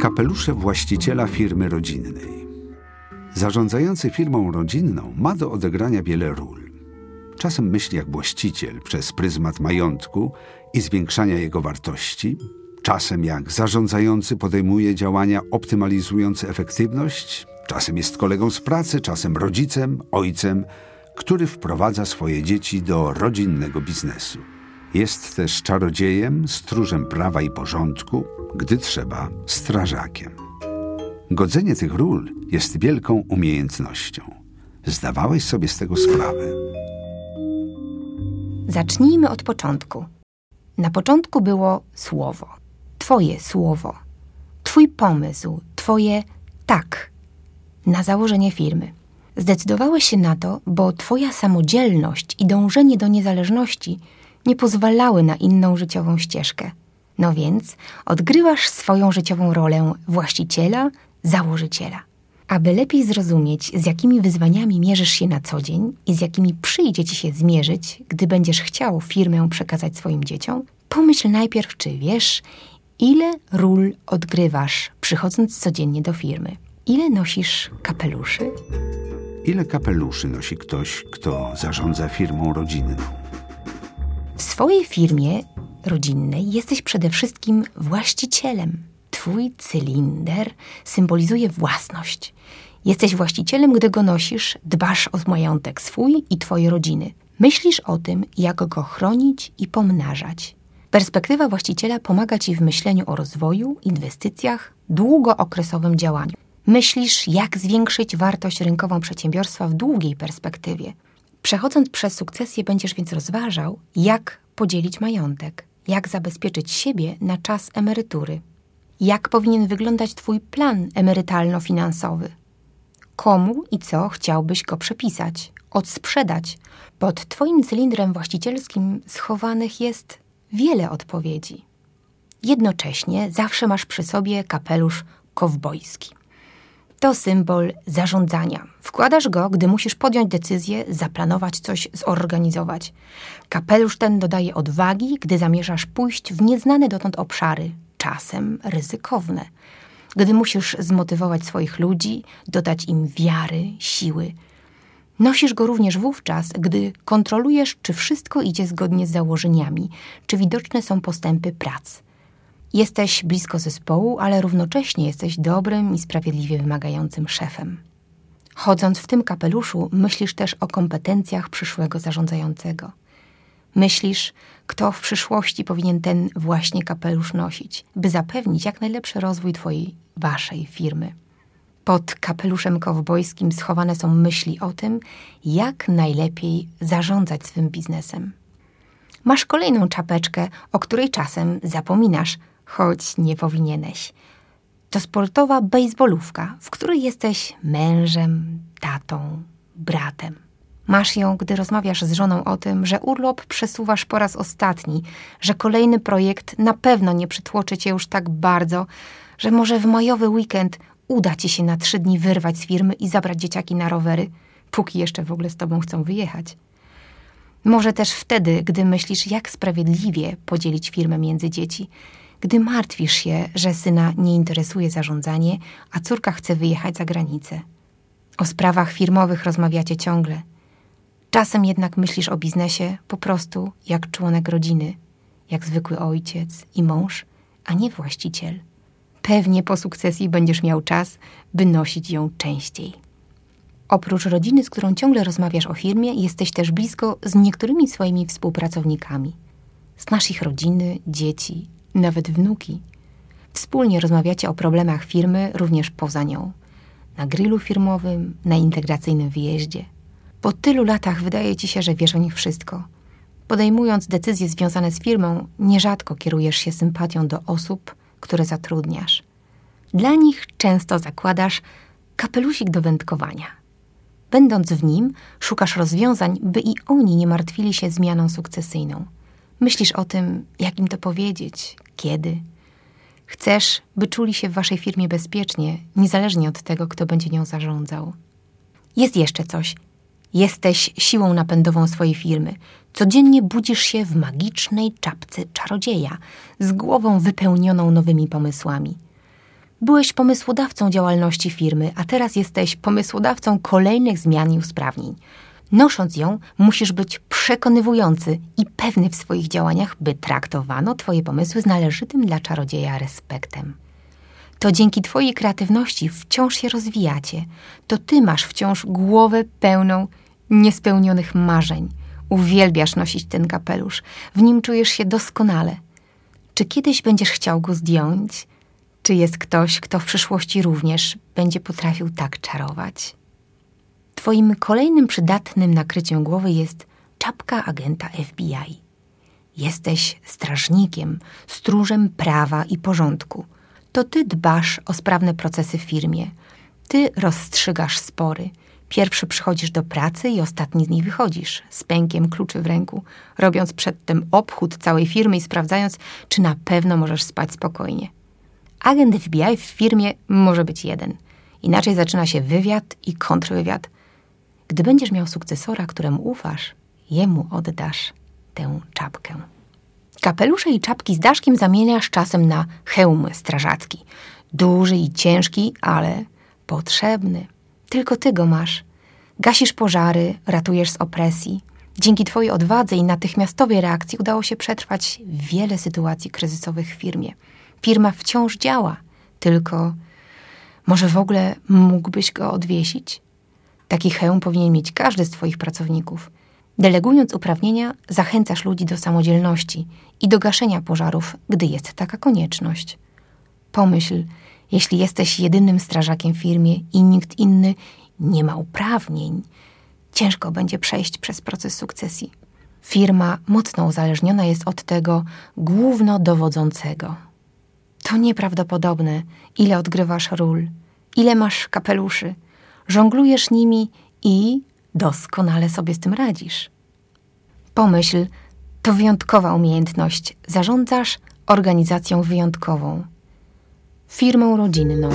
Kapelusze właściciela firmy rodzinnej. Zarządzający firmą rodzinną ma do odegrania wiele ról. Czasem myśli jak właściciel przez pryzmat majątku i zwiększania jego wartości, czasem jak zarządzający podejmuje działania optymalizujące efektywność, czasem jest kolegą z pracy, czasem rodzicem, ojcem, który wprowadza swoje dzieci do rodzinnego biznesu. Jest też czarodziejem, stróżem prawa i porządku, gdy trzeba strażakiem. Godzenie tych ról jest wielką umiejętnością. Zdawałeś sobie z tego sprawę. Zacznijmy od początku. Na początku było słowo. Twoje słowo. Twój pomysł, Twoje tak na założenie firmy. Zdecydowałeś się na to, bo Twoja samodzielność i dążenie do niezależności nie pozwalały na inną życiową ścieżkę. No więc odgrywasz swoją życiową rolę właściciela, założyciela. Aby lepiej zrozumieć, z jakimi wyzwaniami mierzysz się na co dzień i z jakimi przyjdzie ci się zmierzyć, gdy będziesz chciał firmę przekazać swoim dzieciom, pomyśl najpierw, czy wiesz, ile ról odgrywasz, przychodząc codziennie do firmy. Ile nosisz kapeluszy? Ile kapeluszy nosi ktoś, kto zarządza firmą rodzinną? W swojej firmie rodzinnej jesteś przede wszystkim właścicielem. Twój cylinder symbolizuje własność. Jesteś właścicielem, gdy go nosisz, dbasz o majątek swój i twojej rodziny. Myślisz o tym, jak go chronić i pomnażać. Perspektywa właściciela pomaga ci w myśleniu o rozwoju, inwestycjach, długookresowym działaniu. Myślisz, jak zwiększyć wartość rynkową przedsiębiorstwa w długiej perspektywie. Przechodząc przez sukcesję, będziesz więc rozważał, jak podzielić majątek, jak zabezpieczyć siebie na czas emerytury, jak powinien wyglądać Twój plan emerytalno-finansowy, komu i co chciałbyś go przepisać, odsprzedać. Pod Twoim cylindrem właścicielskim schowanych jest wiele odpowiedzi. Jednocześnie zawsze masz przy sobie kapelusz kowbojski. To symbol zarządzania. Wkładasz go, gdy musisz podjąć decyzję, zaplanować coś, zorganizować. Kapelusz ten dodaje odwagi, gdy zamierzasz pójść w nieznane dotąd obszary, czasem ryzykowne. Gdy musisz zmotywować swoich ludzi, dodać im wiary, siły. Nosisz go również wówczas, gdy kontrolujesz, czy wszystko idzie zgodnie z założeniami, czy widoczne są postępy prac. Jesteś blisko zespołu, ale równocześnie jesteś dobrym i sprawiedliwie wymagającym szefem. Chodząc w tym kapeluszu, myślisz też o kompetencjach przyszłego zarządzającego. Myślisz, kto w przyszłości powinien ten właśnie kapelusz nosić, by zapewnić jak najlepszy rozwój Twojej, Waszej firmy. Pod kapeluszem kowbojskim schowane są myśli o tym, jak najlepiej zarządzać swym biznesem. Masz kolejną czapeczkę, o której czasem zapominasz, choć nie powinieneś. To sportowa bejsbolówka, w której jesteś mężem, tatą, bratem. Masz ją, gdy rozmawiasz z żoną o tym, że urlop przesuwasz po raz ostatni, że kolejny projekt na pewno nie przytłoczy cię już tak bardzo, że może w majowy weekend uda ci się na trzy dni wyrwać z firmy i zabrać dzieciaki na rowery, póki jeszcze w ogóle z tobą chcą wyjechać. Może też wtedy, gdy myślisz, jak sprawiedliwie podzielić firmę między dzieci, gdy martwisz się, że syna nie interesuje zarządzanie, a córka chce wyjechać za granicę. O sprawach firmowych rozmawiacie ciągle. Czasem jednak myślisz o biznesie po prostu jak członek rodziny, jak zwykły ojciec i mąż, a nie właściciel. Pewnie po sukcesji będziesz miał czas, by nosić ją częściej. Oprócz rodziny, z którą ciągle rozmawiasz o firmie, jesteś też blisko z niektórymi swoimi współpracownikami. Znasz ich rodziny, dzieci, nawet wnuki. Wspólnie rozmawiacie o problemach firmy również poza nią. Na grillu firmowym, na integracyjnym wyjeździe. Po tylu latach wydaje ci się, że wiesz o nich wszystko. Podejmując decyzje związane z firmą, nierzadko kierujesz się sympatią do osób, które zatrudniasz. Dla nich często zakładasz kapelusik do wędkowania. Będąc w nim, szukasz rozwiązań, by i oni nie martwili się zmianą sukcesyjną. Myślisz o tym, jak im to powiedzieć, kiedy. Chcesz, by czuli się w waszej firmie bezpiecznie, niezależnie od tego, kto będzie nią zarządzał. Jest jeszcze coś. Jesteś siłą napędową swojej firmy. Codziennie budzisz się w magicznej czapce czarodzieja, z głową wypełnioną nowymi pomysłami. Byłeś pomysłodawcą działalności firmy, a teraz jesteś pomysłodawcą kolejnych zmian i usprawnień. Nosząc ją, musisz być przekonywujący i pewny w swoich działaniach, by traktowano Twoje pomysły z należytym dla czarodzieja respektem. To dzięki Twojej kreatywności wciąż się rozwijacie. To Ty masz wciąż głowę pełną niespełnionych marzeń. Uwielbiasz nosić ten kapelusz, w nim czujesz się doskonale. Czy kiedyś będziesz chciał go zdjąć? Czy jest ktoś, kto w przyszłości również będzie potrafił tak czarować? Twoim kolejnym przydatnym nakryciem głowy jest czapka agenta FBI. Jesteś strażnikiem, stróżem prawa i porządku. To ty dbasz o sprawne procesy w firmie. Ty rozstrzygasz spory. Pierwszy przychodzisz do pracy i ostatni z niej wychodzisz, z pękiem kluczy w ręku, robiąc przedtem obchód całej firmy i sprawdzając, czy na pewno możesz spać spokojnie. Agent FBI w firmie może być jeden. Inaczej zaczyna się wywiad i kontrwywiad – gdy będziesz miał sukcesora, któremu ufasz, jemu oddasz tę czapkę. Kapelusze i czapki z daszkiem zamieniasz czasem na hełm strażacki. Duży i ciężki, ale potrzebny. Tylko ty go masz. Gasisz pożary, ratujesz z opresji. Dzięki twojej odwadze i natychmiastowej reakcji udało się przetrwać wiele sytuacji kryzysowych w firmie. Firma wciąż działa, tylko może w ogóle mógłbyś go odwiesić? Taki hełm powinien mieć każdy z Twoich pracowników. Delegując uprawnienia, zachęcasz ludzi do samodzielności i do gaszenia pożarów, gdy jest taka konieczność. Pomyśl, jeśli jesteś jedynym strażakiem w firmie i nikt inny nie ma uprawnień, ciężko będzie przejść przez proces sukcesji. Firma mocno uzależniona jest od tego głównodowodzącego. To nieprawdopodobne, ile odgrywasz ról, ile masz kapeluszy – żonglujesz nimi i doskonale sobie z tym radzisz. Pomyśl, to wyjątkowa umiejętność. Zarządzasz organizacją wyjątkową, firmą rodzinną,